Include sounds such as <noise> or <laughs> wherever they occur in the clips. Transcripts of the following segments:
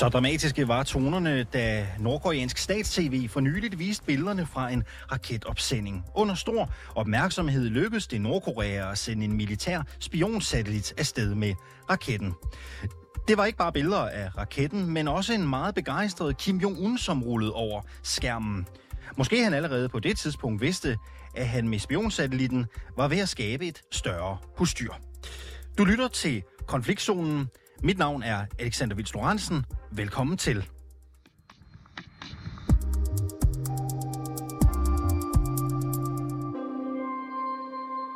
Så dramatiske var tonerne, da nordkoreansk stats-TV for nyligt viste billederne fra en raketopsending. Under stor opmærksomhed lykkedes det Nordkorea at sende en militær spionsatellit afsted med raketten. Det var ikke bare billeder af raketten, men også en meget begejstret Kim Jong-un, som rullede over skærmen. Måske han allerede på det tidspunkt vidste, at han med spionsatellitten var ved at skabe et større hustyr. Du lytter til Konfliktzonen. Mit navn er Alexander Vils Lorentzen. Velkommen til.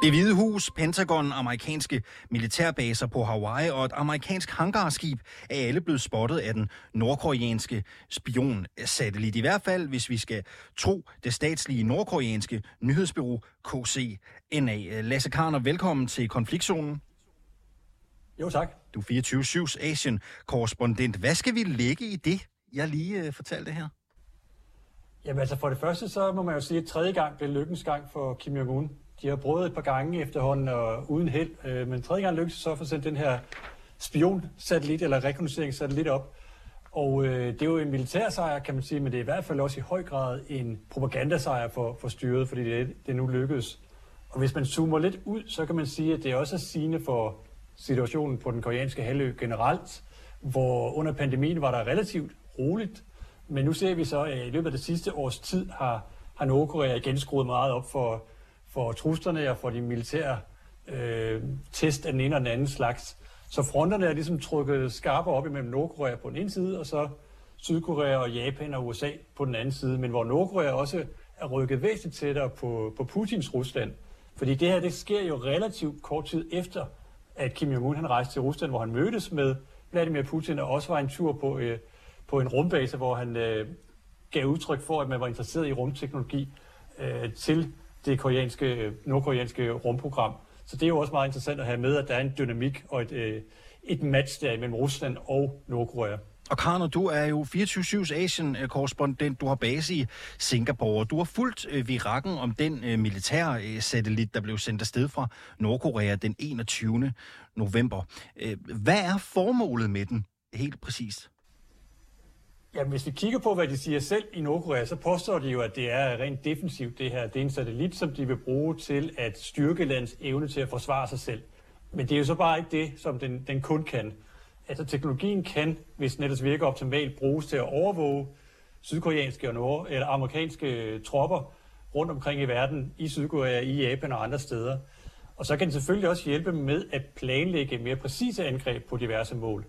Det Hvide Hus, Pentagon, amerikanske militærbaser på Hawaii og et amerikansk hangarskib er alle blevet spottet af den nordkoreanske spionsatellit. I hvert fald, hvis vi skal tro det statslige nordkoreanske nyhedsbyrå KCNA. Lasse Karner, velkommen til konfliktzonen. Jo, tak. Du er 24-7's Asien-korrespondent. Hvad skal vi lægge i det, jeg lige uh, fortalte her? Jamen altså for det første, så må man jo sige, at tredje gang blev lykkens gang for Kim Jong-un. De har prøvet et par gange efterhånden og uden held, øh, men tredje gang lykkedes så at få sendt den her spion-satellit eller rekognoseringssatellit op. Og øh, det er jo en militær sejr, kan man sige, men det er i hvert fald også i høj grad en propagandasejr for, for styret, fordi det, det nu lykkedes. Og hvis man zoomer lidt ud, så kan man sige, at det også er sigende for situationen på den koreanske halvø generelt, hvor under pandemien var der relativt roligt, men nu ser vi så, at i løbet af det sidste års tid har, har Nordkorea igen skruet meget op for, for truslerne og for de militære øh, test af den ene og den anden slags. Så fronterne er ligesom trukket skarpere op imellem Nordkorea på den ene side, og så Sydkorea og Japan og USA på den anden side, men hvor Nordkorea også er rykket væsentligt tættere på, på Putins Rusland. Fordi det her, det sker jo relativt kort tid efter, at Kim Jong-un han rejste til Rusland, hvor han mødtes med Vladimir Putin, og også var en tur på, øh, på en rumbase, hvor han øh, gav udtryk for, at man var interesseret i rumteknologi øh, til det koreanske, øh, nordkoreanske rumprogram. Så det er jo også meget interessant at have med, at der er en dynamik og et, øh, et match der mellem Rusland og Nordkorea. Og Karno, du er jo 24-7's Asien-korrespondent. Du har base i Singapore. Du har fulgt øh, virakken om den øh, militære øh, satellit, der blev sendt afsted fra Nordkorea den 21. november. Øh, hvad er formålet med den helt præcist? Jamen, hvis vi kigger på, hvad de siger selv i Nordkorea, så påstår de jo, at det er rent defensivt, det her. Det er en satellit, som de vil bruge til at styrke lands evne til at forsvare sig selv. Men det er jo så bare ikke det, som den, den kun kan. Altså teknologien kan, hvis den virker optimalt, bruges til at overvåge sydkoreanske og nord- eller amerikanske øh, tropper rundt omkring i verden, i Sydkorea, i Japan og andre steder. Og så kan den selvfølgelig også hjælpe med at planlægge mere præcise angreb på diverse mål.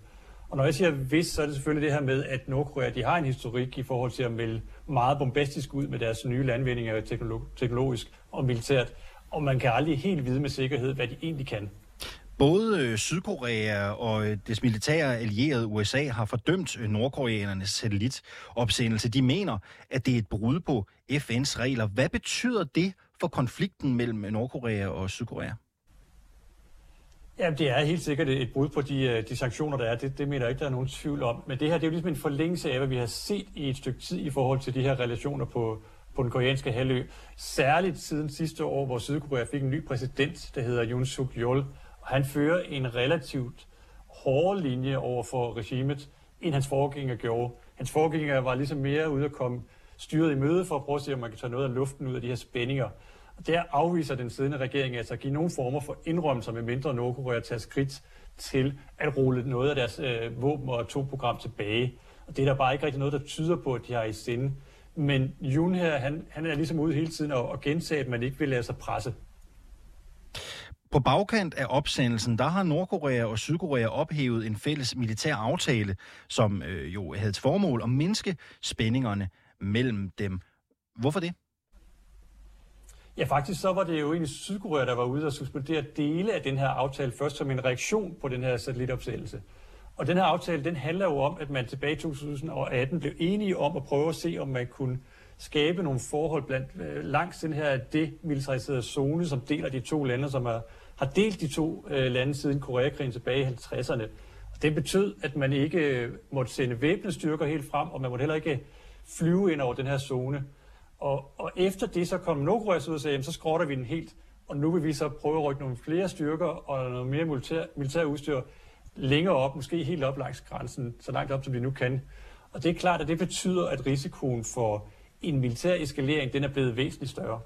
Og når jeg siger hvis, så er det selvfølgelig det her med, at Nordkorea de har en historik i forhold til at melde meget bombastisk ud med deres nye landvindinger teknologisk og militært. Og man kan aldrig helt vide med sikkerhed, hvad de egentlig kan. Både øh, Sydkorea og øh, dets militære allierede USA har fordømt øh, nordkoreanernes satellitopsendelse. De mener, at det er et brud på FN's regler. Hvad betyder det for konflikten mellem Nordkorea og Sydkorea? Ja, det er helt sikkert et brud på de, de sanktioner, der er. Det, det mener jeg ikke, der er nogen tvivl om. Men det her det er jo ligesom en forlængelse af, hvad vi har set i et stykke tid i forhold til de her relationer på, på den koreanske halvø. Særligt siden sidste år, hvor Sydkorea fik en ny præsident, der hedder Yoon Suk Yeol, han fører en relativt hård linje over for regimet, end hans forgænger gjorde. Hans forgænger var ligesom mere ude at komme styret i møde for at prøve at se, om man kan tage noget af luften ud af de her spændinger. Og der afviser den siddende regering altså at give nogle former for indrømmelser, med mindre Nordkorea tager skridt til at rulle noget af deres øh, våben- og atomprogram tilbage. Og det er der bare ikke rigtig noget, der tyder på, at de har i sinde. Men Jun her, han, han er ligesom ude hele tiden og, og gentage, at man ikke vil lade sig presse. På bagkant af opsendelsen, der har Nordkorea og Sydkorea ophævet en fælles militær aftale, som øh, jo havde til formål at mindske spændingerne mellem dem. Hvorfor det? Ja, faktisk så var det jo egentlig Sydkorea, der var ude og suspendere dele af den her aftale først som en reaktion på den her satellitopsendelse. Og den her aftale, den handler jo om, at man tilbage i 2018 blev enige om at prøve at se, om man kunne skabe nogle forhold blandt, øh, langs den her demilitariserede zone, som deler de to lande, som er, har delt de to øh, lande siden Koreakrigen tilbage i 50'erne. Og det betød, at man ikke øh, måtte sende væbnede styrker helt frem, og man måtte heller ikke flyve ind over den her zone. Og, og efter det så kom Nordkorea ud og sagde, så skrotter vi den helt, og nu vil vi så prøve at rykke nogle flere styrker og noget mere militær, militær udstyr længere op, måske helt op langs grænsen, så langt op som vi nu kan. Og det er klart, at det betyder, at risikoen for en militær eskalering, den er blevet væsentligt større.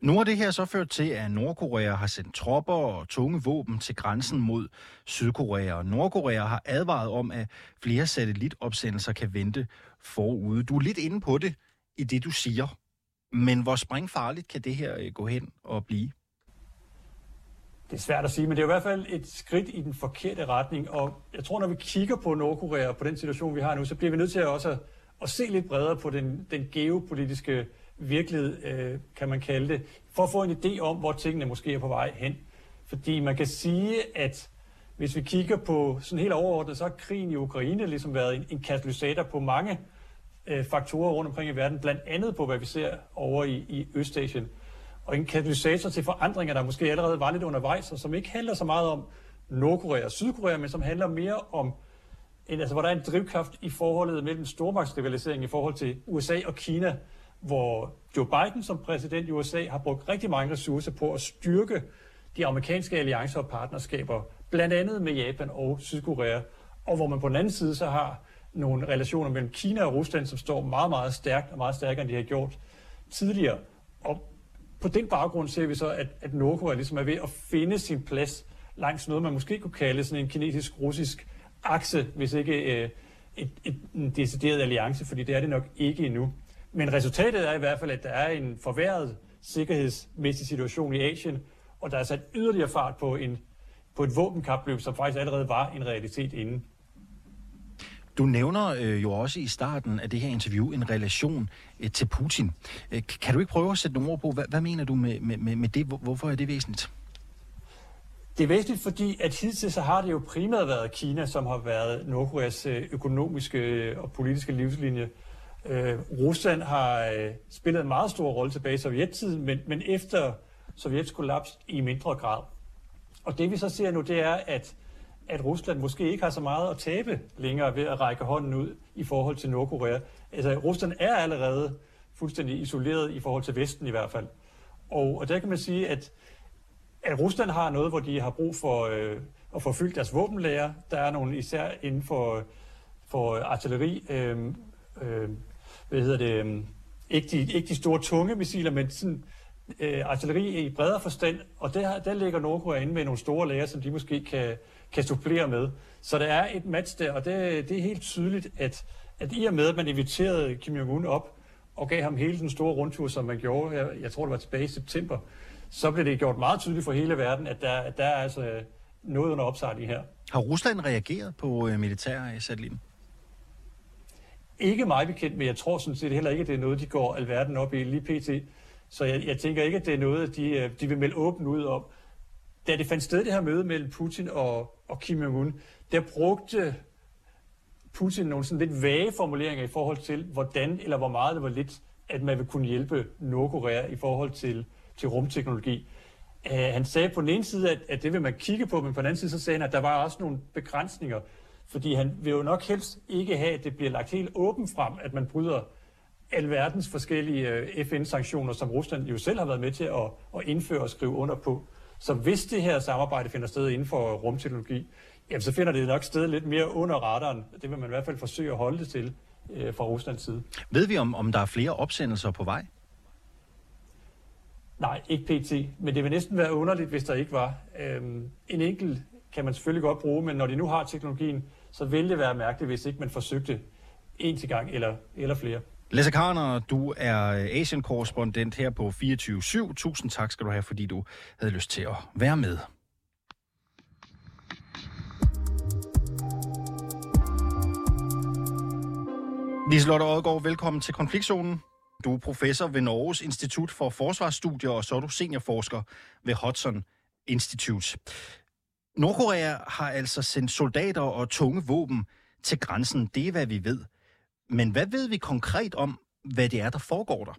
Nu har det her så ført til, at Nordkorea har sendt tropper og tunge våben til grænsen mod Sydkorea. Og Nordkorea har advaret om, at flere satellitopsendelser kan vente forude. Du er lidt inde på det i det, du siger. Men hvor springfarligt kan det her øh, gå hen og blive? Det er svært at sige, men det er i hvert fald et skridt i den forkerte retning. Og jeg tror, når vi kigger på Nordkorea og på den situation, vi har nu, så bliver vi nødt til at også at se lidt bredere på den, den geopolitiske virkelighed, øh, kan man kalde det, for at få en idé om, hvor tingene måske er på vej hen. Fordi man kan sige, at hvis vi kigger på sådan helt overordnet, så har krigen i Ukraine ligesom været en, en katalysator på mange øh, faktorer rundt omkring i verden, blandt andet på, hvad vi ser over i, i Østasien. Og en katalysator til forandringer, der måske allerede var lidt undervejs, og som ikke handler så meget om Nordkorea og Sydkorea, men som handler mere om, en, altså, hvor der er en drivkraft i forholdet mellem stormagtsrivalisering i forhold til USA og Kina, hvor Joe Biden som præsident i USA har brugt rigtig mange ressourcer på at styrke de amerikanske alliancer og partnerskaber, blandt andet med Japan og Sydkorea, og hvor man på den anden side så har nogle relationer mellem Kina og Rusland, som står meget, meget stærkt og meget stærkere, end de har gjort tidligere. Og på den baggrund ser vi så, at, at Nordkorea ligesom er ved at finde sin plads langs noget, man måske kunne kalde sådan en kinesisk-russisk akse, hvis ikke øh, et, et, en decideret alliance, fordi det er det nok ikke endnu. Men resultatet er i hvert fald, at der er en forværret sikkerhedsmæssig situation i Asien, og der er sat yderligere fart på, en, på et våbenkapløb, som faktisk allerede var en realitet inden. Du nævner øh, jo også i starten af det her interview en relation øh, til Putin. Øh, kan du ikke prøve at sætte nogle ord på, hvad, hvad mener du med, med, med det? Hvorfor er det væsentligt? Det er væsentligt, fordi at hidtil så har det jo primært været Kina, som har været Nordkoreas øh, økonomiske øh, og politiske livslinje. Øh, Rusland har øh, spillet en meget stor rolle tilbage i sovjettiden, men, men efter Sovjets kollaps i mindre grad. Og det vi så ser nu, det er, at, at Rusland måske ikke har så meget at tabe længere ved at række hånden ud i forhold til Nordkorea. Altså Rusland er allerede fuldstændig isoleret i forhold til Vesten i hvert fald. Og, og der kan man sige, at, at Rusland har noget, hvor de har brug for øh, at få fyldt deres våbenlager. Der er nogle især inden for, for artilleri, øh, øh, hvad hedder det, øh, ikke de, ikke de store tunge missiler, men sådan, øh, artilleri i bredere forstand, og der, der ligger Nordkorea inde med nogle store lager, som de måske kan, kan supplere med. Så der er et match der, og det, det er helt tydeligt, at, at i og med, at man inviterede Kim Jong-un op og gav ham hele den store rundtur, som man gjorde, jeg, jeg tror det var tilbage i september, så blev det gjort meget tydeligt for hele verden, at der, at der er altså noget under opsejling her. Har Rusland reageret på øh, militærsatellitten? Ikke meget bekendt, men jeg tror sådan set heller ikke, at det er noget, de går alverden op i lige pt. Så jeg, jeg tænker ikke, at det er noget, de, øh, de vil melde åbent ud om. Da det fandt sted, det her møde mellem Putin og, og Kim Jong-un, der brugte Putin nogle sådan lidt vage formuleringer i forhold til, hvordan eller hvor meget det var lidt, at man vil kunne hjælpe Nordkorea i forhold til, til rumteknologi. Uh, han sagde på den ene side, at, at det vil man kigge på, men på den anden side så sagde han, at der var også nogle begrænsninger. Fordi han vil jo nok helst ikke have, at det bliver lagt helt åbent frem, at man bryder alverdens forskellige øh, FN-sanktioner, som Rusland jo selv har været med til at, at indføre og skrive under på. Så hvis det her samarbejde finder sted inden for rumteknologi, jamen så finder det nok sted lidt mere under radaren. Det vil man i hvert fald forsøge at holde det til øh, fra Ruslands side. Ved vi, om, om der er flere opsendelser på vej? Nej, ikke pt. Men det vil næsten være underligt, hvis der ikke var. Øhm, en enkelt kan man selvfølgelig godt bruge, men når de nu har teknologien, så vil det være mærkeligt, hvis ikke man forsøgte en til gang eller, eller flere. Lasse Karner, du er Asian-korrespondent her på 24-7. Tusind tak skal du have, fordi du havde lyst til at være med. Liselotte Odgaard, velkommen til Konfliktzonen. Du er professor ved Norges Institut for Forsvarsstudier, og så er du seniorforsker ved Hudson Institute. Nordkorea har altså sendt soldater og tunge våben til grænsen. Det er, hvad vi ved. Men hvad ved vi konkret om, hvad det er, der foregår der?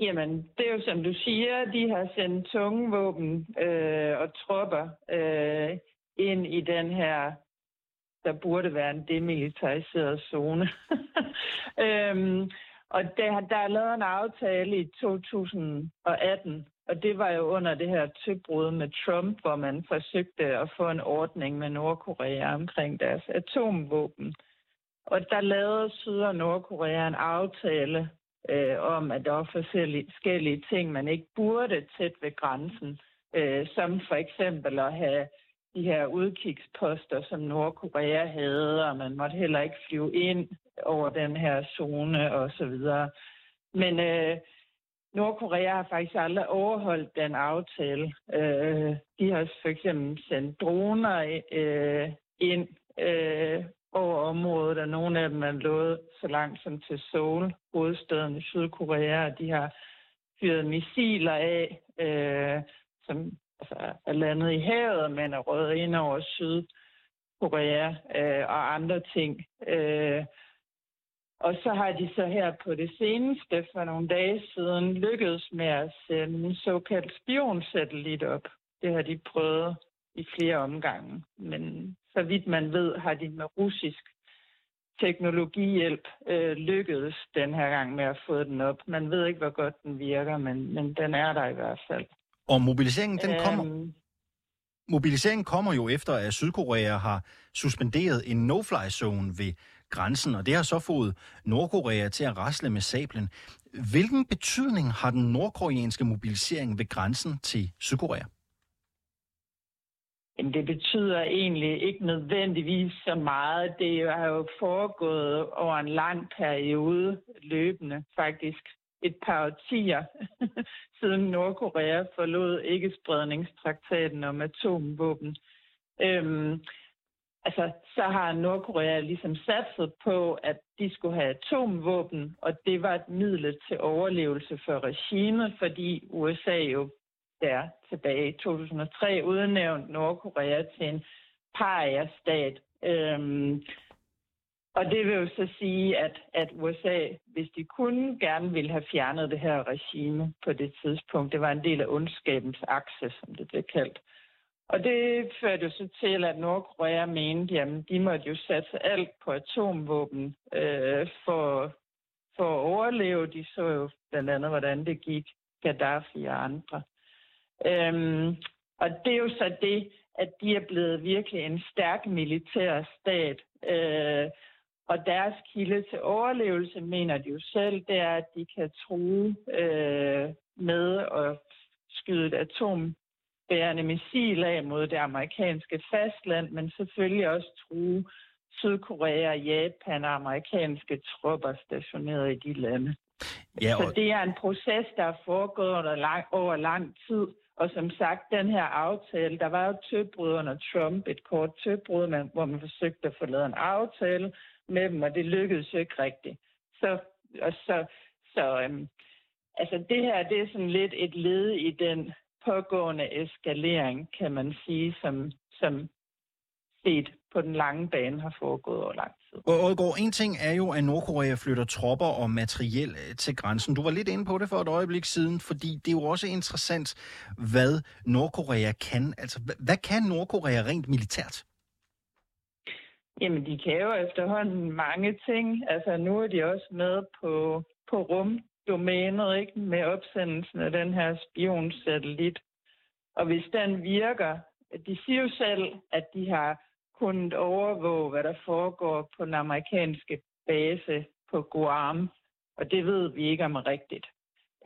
Jamen, det er jo som du siger, de har sendt tunge våben øh, og tropper øh, ind i den her, der burde være en demilitariseret zone. <laughs> øhm, og der, der er lavet en aftale i 2018 Og det var jo under det her tøbrud med Trump, hvor man forsøgte at få en ordning med Nordkorea omkring deres atomvåben. Og der lavede Syd- og Nordkorea en aftale øh, om, at der var forskellige ting, man ikke burde tæt ved grænsen. Øh, som for eksempel at have de her udkigsposter, som Nordkorea havde, og man måtte heller ikke flyve ind over den her zone og så videre. Men øh, Nordkorea har faktisk aldrig overholdt den aftale. Øh, de har for eksempel sendt droner øh, ind øh, over området, og nogle af dem er lovet så langt som til Seoul, hovedstaden i Sydkorea, og de har fyret missiler af, øh, som altså, er landet i havet, men er røget ind over Sydkorea øh, og andre ting. Øh, og så har de så her på det seneste, for nogle dage siden, lykkedes med at sende en såkaldt spionsatellit op. Det har de prøvet i flere omgange. Men så vidt man ved, har de med russisk teknologihjælp øh, lykkedes den her gang med at få den op. Man ved ikke, hvor godt den virker, men, men den er der i hvert fald. Og mobiliseringen, den kommer... Øhm, Mobiliseringen kommer jo efter, at Sydkorea har suspenderet en no-fly-zone ved grænsen, og det har så fået Nordkorea til at rasle med sablen. Hvilken betydning har den nordkoreanske mobilisering ved grænsen til Sydkorea? Jamen, det betyder egentlig ikke nødvendigvis så meget. Det har jo foregået over en lang periode løbende, faktisk et par årtier, <laughs> siden Nordkorea forlod ikke-spredningstraktaten om atomvåben. Øhm, altså, så har Nordkorea ligesom satset på, at de skulle have atomvåben, og det var et middel til overlevelse for regimet, fordi USA jo der tilbage i 2003 udnævnte Nordkorea til en paria-stat. Øhm, og det vil jo så sige, at, at USA, hvis de kunne, gerne ville have fjernet det her regime på det tidspunkt. Det var en del af ondskabens akse, som det blev kaldt. Og det førte jo så til, at Nordkorea mente, at de måtte jo satse alt på atomvåben øh, for, for at overleve. De så jo blandt andet, hvordan det gik Gaddafi og andre. Øhm, og det er jo så det, at de er blevet virkelig en stærk militær stat. Øh, og deres kilde til overlevelse, mener de jo selv, det er, at de kan true øh, med at skyde et atombærende missil af mod det amerikanske fastland, men selvfølgelig også true Sydkorea, Japan og amerikanske tropper stationeret i de lande. Ja, og... Så det er en proces, der er foregået over lang, over lang tid. Og som sagt, den her aftale, der var jo tøbrud under Trump, et kort tøbrud, hvor man forsøgte at få lavet en aftale, med dem, og det lykkedes jo ikke rigtigt. Så, og så, så øhm, altså det her, det er sådan lidt et led i den pågående eskalering, kan man sige, som, som set på den lange bane har foregået over lang tid. Og Odgaard, en ting er jo, at Nordkorea flytter tropper og materiel øh, til grænsen. Du var lidt inde på det for et øjeblik siden, fordi det er jo også interessant, hvad Nordkorea kan. Altså, hvad kan Nordkorea rent militært? Jamen, de kan jo efterhånden mange ting. Altså, nu er de også med på, på rumdomænet, ikke? Med opsendelsen af den her spionsatellit. Og hvis den virker, de siger jo selv, at de har kunnet overvåge, hvad der foregår på den amerikanske base på Guam. Og det ved vi ikke om rigtigt.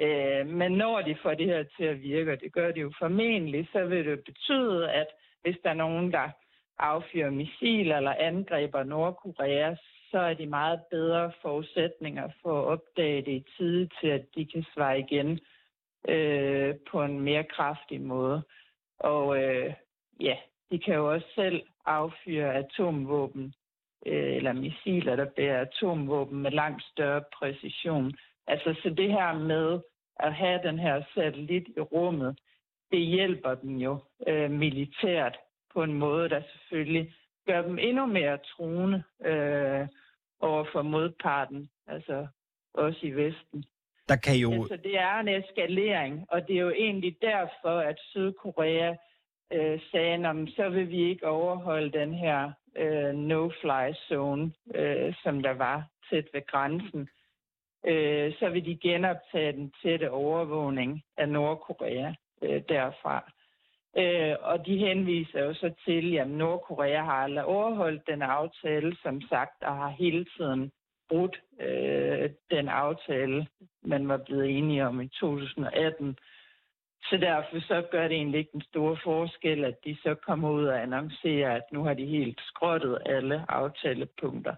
Øh, men når de får det her til at virke, og det gør det jo formentlig, så vil det betyde, at hvis der er nogen, der affyrer missiler eller angriber Nordkorea, så er de meget bedre forudsætninger for at opdage det i tide til, at de kan svare igen øh, på en mere kraftig måde. Og øh, ja, de kan jo også selv affyre atomvåben øh, eller missiler, der bærer atomvåben med langt større præcision. Altså, så det her med at have den her satellit i rummet, det hjælper dem jo øh, militært på en måde, der selvfølgelig gør dem endnu mere truende øh, over for modparten, altså også i Vesten. Der kan jo... Altså, det er en eskalering, og det er jo egentlig derfor, at Sydkorea øh, sagde, at så vil vi ikke overholde den her øh, no-fly zone, øh, som der var tæt ved grænsen. øh, så vil de genoptage den tætte overvågning af Nordkorea øh, derfra. Øh, og de henviser jo så til, at Nordkorea har aldrig overholdt den aftale, som sagt, og har hele tiden brudt øh, den aftale, man var blevet enige om i 2018. Så derfor så gør det egentlig ikke den store forskel, at de så kommer ud og annoncerer, at nu har de helt skrottet alle aftalepunkter,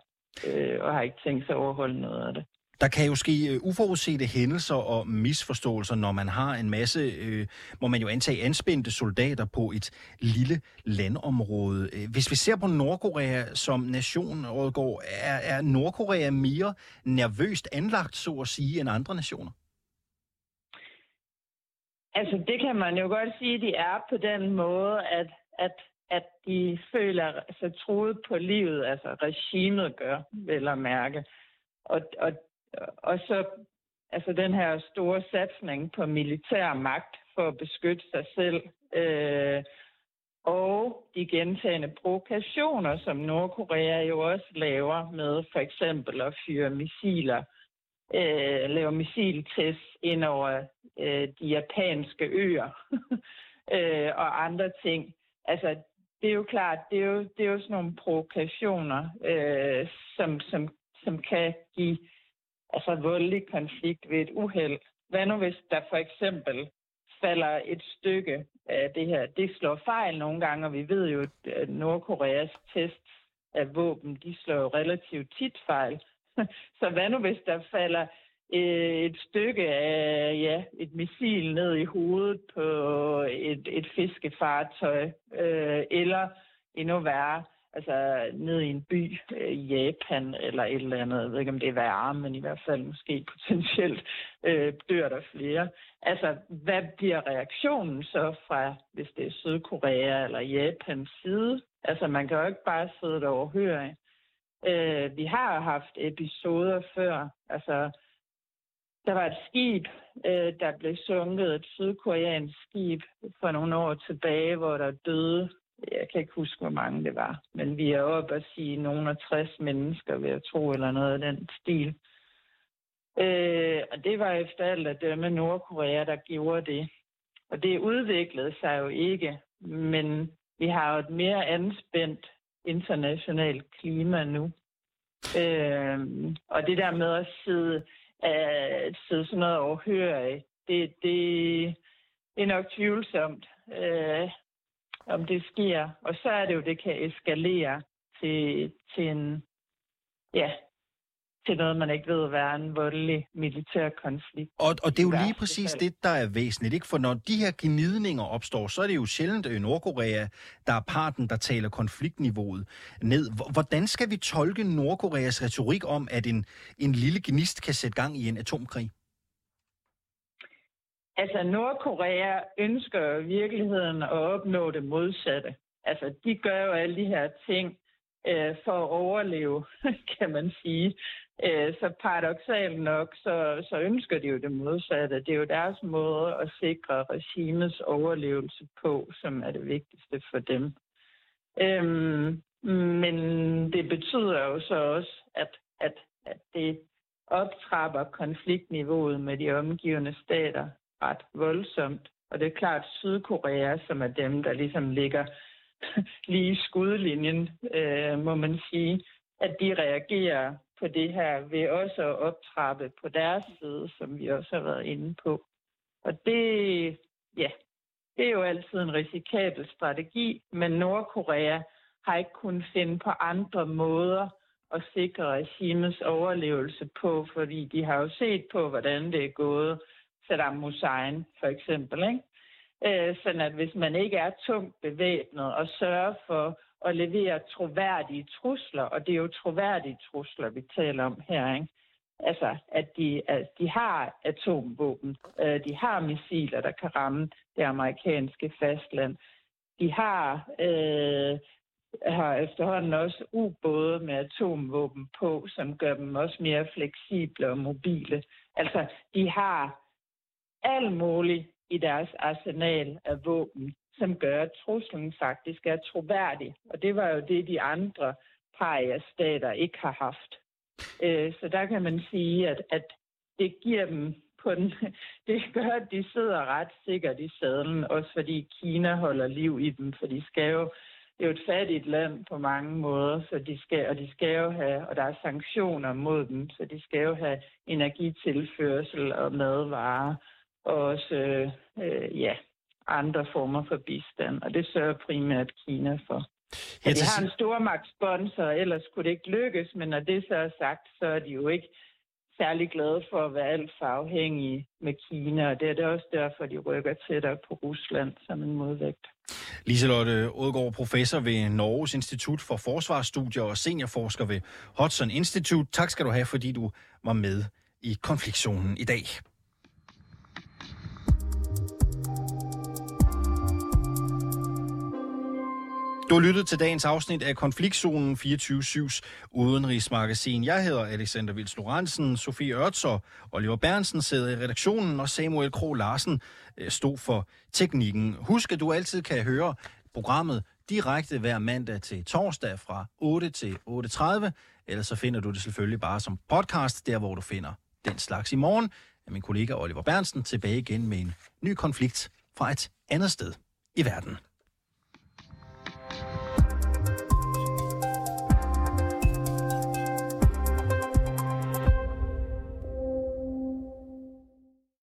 øh, og har ikke tænkt sig at overholde noget af det. Der kan jo ske øh, uforudsete hændelser og misforståelser, når man har en masse, øh, må man jo antage, anspændte soldater på et lille landområde. Øh, hvis vi ser på Nordkorea som nation, Rådgaard, er, er Nordkorea mere nervøst anlagt, så at sige, end andre nationer? Altså, det kan man jo godt sige, de er på den måde, at, at, at de føler sig truet på livet, altså regimet gør, vel at mærke. Og, og og så altså den her store satsning på militær magt for at beskytte sig selv, øh, og de gentagende provokationer, som Nordkorea jo også laver med for eksempel at fyre missiler, øh, lave missiltests ind over øh, de japanske øer <laughs> øh, og andre ting. Altså, det er jo klart, det er jo, det er jo sådan nogle provokationer, øh, som, som, som kan give altså voldelig konflikt ved et uheld. Hvad nu hvis der for eksempel falder et stykke af det her? Det slår fejl nogle gange, og vi ved jo, at øh, Nordkoreas test af våben, de slår jo relativt tit fejl. <laughs> Så hvad nu hvis der falder øh, et stykke af ja, et missil ned i hovedet på et, et fiskefartøj, øh, eller endnu værre, altså ned i en by øh, i Japan eller et eller andet. Jeg ved ikke, om det er værre, men i hvert fald måske <laughs> potentielt øh, dør der flere. Altså, hvad bliver reaktionen så fra, hvis det er Sydkorea eller Japans side? Altså, man kan jo ikke bare sidde der og høre. Øh, vi har haft episoder før, altså der var et skib, øh, der blev sunket, et sydkoreansk skib for nogle år tilbage, hvor der døde jeg kan ikke huske, hvor mange det var, men vi er oppe at sige nogen af 60 mennesker, ved at tro, eller noget af den stil. Øh, og det var efter alt at dømme Nordkorea, der gjorde det. Og det udviklede sig jo ikke, men vi har jo et mere anspændt internationalt klima nu. Øh, og det der med at sidde, at sidde sådan noget overhørig, det, det, det er nok tvivlsomt. Øh, om det sker. Og så er det jo, det kan eskalere til, til en, ja, til noget, man ikke ved, hvad er en voldelig militær konflikt. Og, og det er jo lige præcis det, der er væsentligt, ikke? For når de her gnidninger opstår, så er det jo sjældent i Nordkorea, der er parten, der taler konfliktniveauet ned. Hvordan skal vi tolke Nordkoreas retorik om, at en, en lille gnist kan sætte gang i en atomkrig? Altså, Nordkorea ønsker i virkeligheden at opnå det modsatte. Altså, de gør jo alle de her ting øh, for at overleve, <laughs> kan man sige. Øh, så paradoxalt nok, så, så ønsker de jo det modsatte. Det er jo deres måde at sikre regimets overlevelse på, som er det vigtigste for dem. Øhm, men det betyder jo så også, at, at, at det optrapper konfliktniveauet med de omgivende stater ret voldsomt. Og det er klart Sydkorea, som er dem, der ligesom ligger <laughs> lige i skudlinjen, øh, må man sige, at de reagerer på det her ved også at optrappe på deres side, som vi også har været inde på. Og det, ja, det er jo altid en risikabel strategi, men Nordkorea har ikke kunnet finde på andre måder at sikre regimets overlevelse på, fordi de har jo set på, hvordan det er gået Saddam Hussein for eksempel. Ikke? Øh, sådan at hvis man ikke er tungt bevæbnet og sørger for at levere troværdige trusler, og det er jo troværdige trusler, vi taler om her, ikke? Altså, at de, at de har atomvåben, øh, de har missiler, der kan ramme det amerikanske fastland. De har, øh, har efterhånden også ubåde med atomvåben på, som gør dem også mere fleksible og mobile. Altså, de har alt muligt i deres arsenal af våben, som gør, at truslen faktisk er troværdig. Og det var jo det, de andre paria-stater ikke har haft. Øh, så der kan man sige, at, at det giver dem på den, <laughs> det gør, at de sidder ret sikkert i sadlen, også fordi Kina holder liv i dem, for de skal jo, det er jo et fattigt land på mange måder, så de skal, og de skal jo have, og der er sanktioner mod dem, så de skal jo have energitilførsel og madvarer, og også øh, ja, andre former for bistand, og det sørger primært Kina for. Ja, de har en stormagtssponsor, ellers kunne det ikke lykkes, men når det så er sagt, så er de jo ikke særlig glade for at være alt for afhængige med Kina, og det er det også derfor, de rykker tættere på Rusland som en modvægt. Liselotte Odgaard, professor ved Norges Institut for Forsvarsstudier og seniorforsker ved Hudson Institute. Tak skal du have, fordi du var med i konfliktzonen i dag. Du har lyttet til dagens afsnit af Konfliktzonen 24-7's udenrigsmagasin. Jeg hedder Alexander Vils Lorentzen, Sofie Ørtser, Oliver Bernsen sidder i redaktionen, og Samuel Kro Larsen øh, stod for teknikken. Husk, at du altid kan høre programmet direkte hver mandag til torsdag fra 8 til 8.30, ellers så finder du det selvfølgelig bare som podcast, der hvor du finder den slags i morgen. Er min kollega Oliver Bernsen tilbage igen med en ny konflikt fra et andet sted i verden.